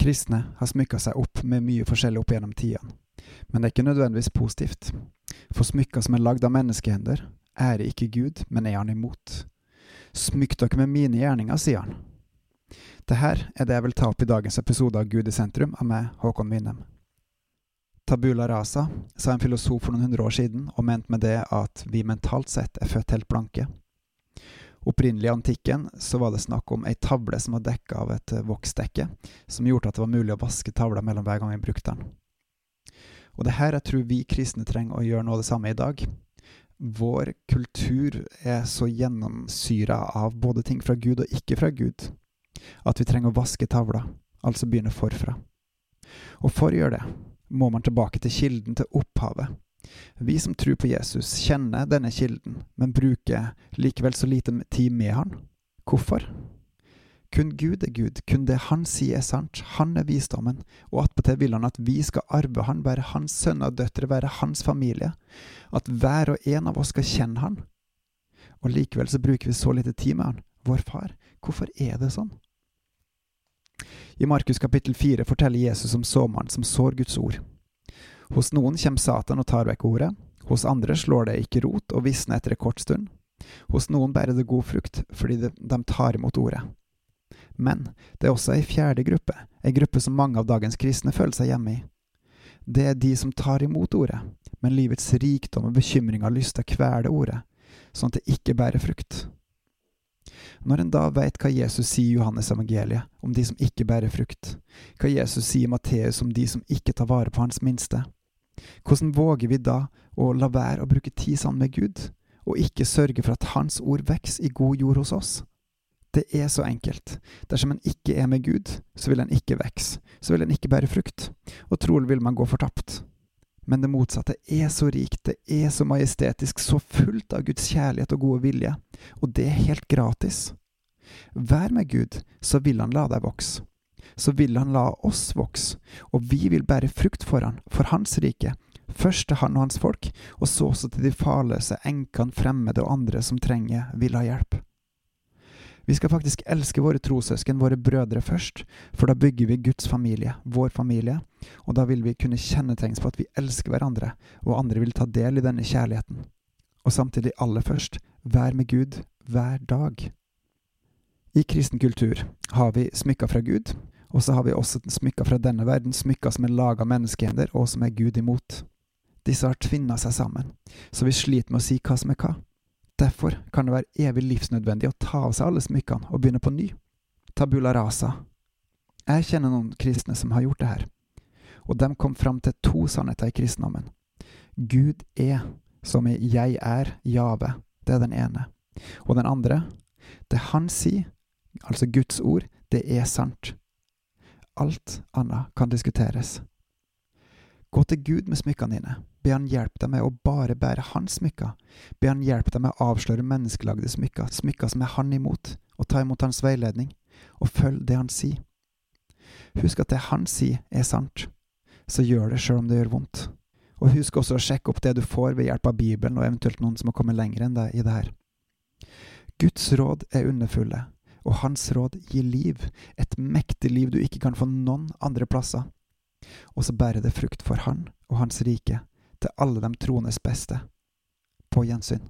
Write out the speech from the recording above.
Kristne har smykka seg opp med mye forskjellig opp gjennom tidene, men det er ikke nødvendigvis positivt. For smykker som er lagd av menneskehender, ærer ikke Gud, men er han imot. Smykk dere med mine gjerninger, sier han. Det her er det jeg vil ta opp i dagens episode av Gud i sentrum av meg, Håkon Winnem. Tabula rasa, sa en filosof for noen hundre år siden, og mente med det at vi mentalt sett er født helt blanke. Opprinnelig i antikken så var det snakk om ei tavle som var dekka av et voksdekke, som gjorde at det var mulig å vaske tavla mellom hver gang vi brukte den. Og det her jeg tror vi kristne trenger å gjøre noe av det samme i dag. Vår kultur er så gjennomsyra av både ting fra Gud og ikke fra Gud, at vi trenger å vaske tavla, altså begynne forfra. Og for å gjøre det, må man tilbake til kilden, til opphavet. Vi som tror på Jesus, kjenner denne kilden, men bruker likevel så lite tid med han. Hvorfor? Kun Gud er Gud, kun det Han sier er sant, Han er visdommen, og attpåtil vil Han at vi skal arve Han, være Hans sønner og døtre, være Hans familie, at hver og en av oss skal kjenne Han. Og likevel så bruker vi så lite tid med Han, vår far. Hvorfor er det sånn? I Markus kapittel fire forteller Jesus om såmannen som sår Guds ord. Hos noen kommer Satan og tar vekk ordet, hos andre slår det ikke rot og visner etter en kort stund. Hos noen bærer det god frukt fordi de tar imot ordet. Men det er også ei fjerde gruppe, ei gruppe som mange av dagens kristne føler seg hjemme i. Det er de som tar imot ordet, men livets rikdom og bekymring har lyst til å kvele ordet, sånn at det ikke bærer frukt. Når en da veit hva Jesus sier i Johannes evangeliet om de som ikke bærer frukt, hva Jesus sier i Matteus om de som ikke tar vare på hans minste, hvordan våger vi da å la være å bruke tid sammen med Gud, og ikke sørge for at Hans ord vokser i god jord hos oss? Det er så enkelt. Dersom en ikke er med Gud, så vil en ikke vokse, så vil en ikke bære frukt, og trolig vil man gå fortapt. Men det motsatte er så rikt, det er så majestetisk, så fullt av Guds kjærlighet og gode vilje, og det er helt gratis. Vær med Gud, så vil Han la deg vokse. Så vil Han la oss vokse, og vi vil bære frukt for Han, for Hans rike, først til Han og Hans folk, og så også til de farløse, enkene, fremmede og andre som trenger, vil ha hjelp. Vi skal faktisk elske våre trossøsken, våre brødre, først, for da bygger vi Guds familie, vår familie, og da vil vi kunne kjennetegnes på at vi elsker hverandre, og andre vil ta del i denne kjærligheten. Og samtidig, aller først, vær med Gud hver dag. I kristen kultur har vi smykker fra Gud, og så har vi også smykker fra denne verden, smykker som er laga av menneskehender, og som er Gud imot. Disse har tvinna seg sammen, så vi sliter med å si hva som er hva. Derfor kan det være evig livsnødvendig å ta av seg alle smykkene og begynne på ny. Tabula rasa. Jeg kjenner noen kristne som har gjort det her, og de kom fram til to sannheter i kristendommen. Gud er, som i jeg er, Jave. Det er den ene. Og den andre, det han sier, altså Guds ord, det er sant. Alt annet kan diskuteres. Gå til Gud med smykkene dine, be han hjelpe deg med å bare bære hans smykker, be han hjelpe deg med å avsløre menneskelagde smykker, smykker som er han imot, og ta imot hans veiledning, og følg det han sier. Husk at det han sier er sant, så gjør det sjøl om det gjør vondt. Og husk også å sjekke opp det du får ved hjelp av Bibelen, og eventuelt noen som har kommet lenger enn deg i det her. Guds råd er underfulle, og hans råd gir liv, et mektig liv du ikke kan få noen andre plasser. Og så bærer det frukt for han og hans rike, til alle dem troendes beste. På gjensyn.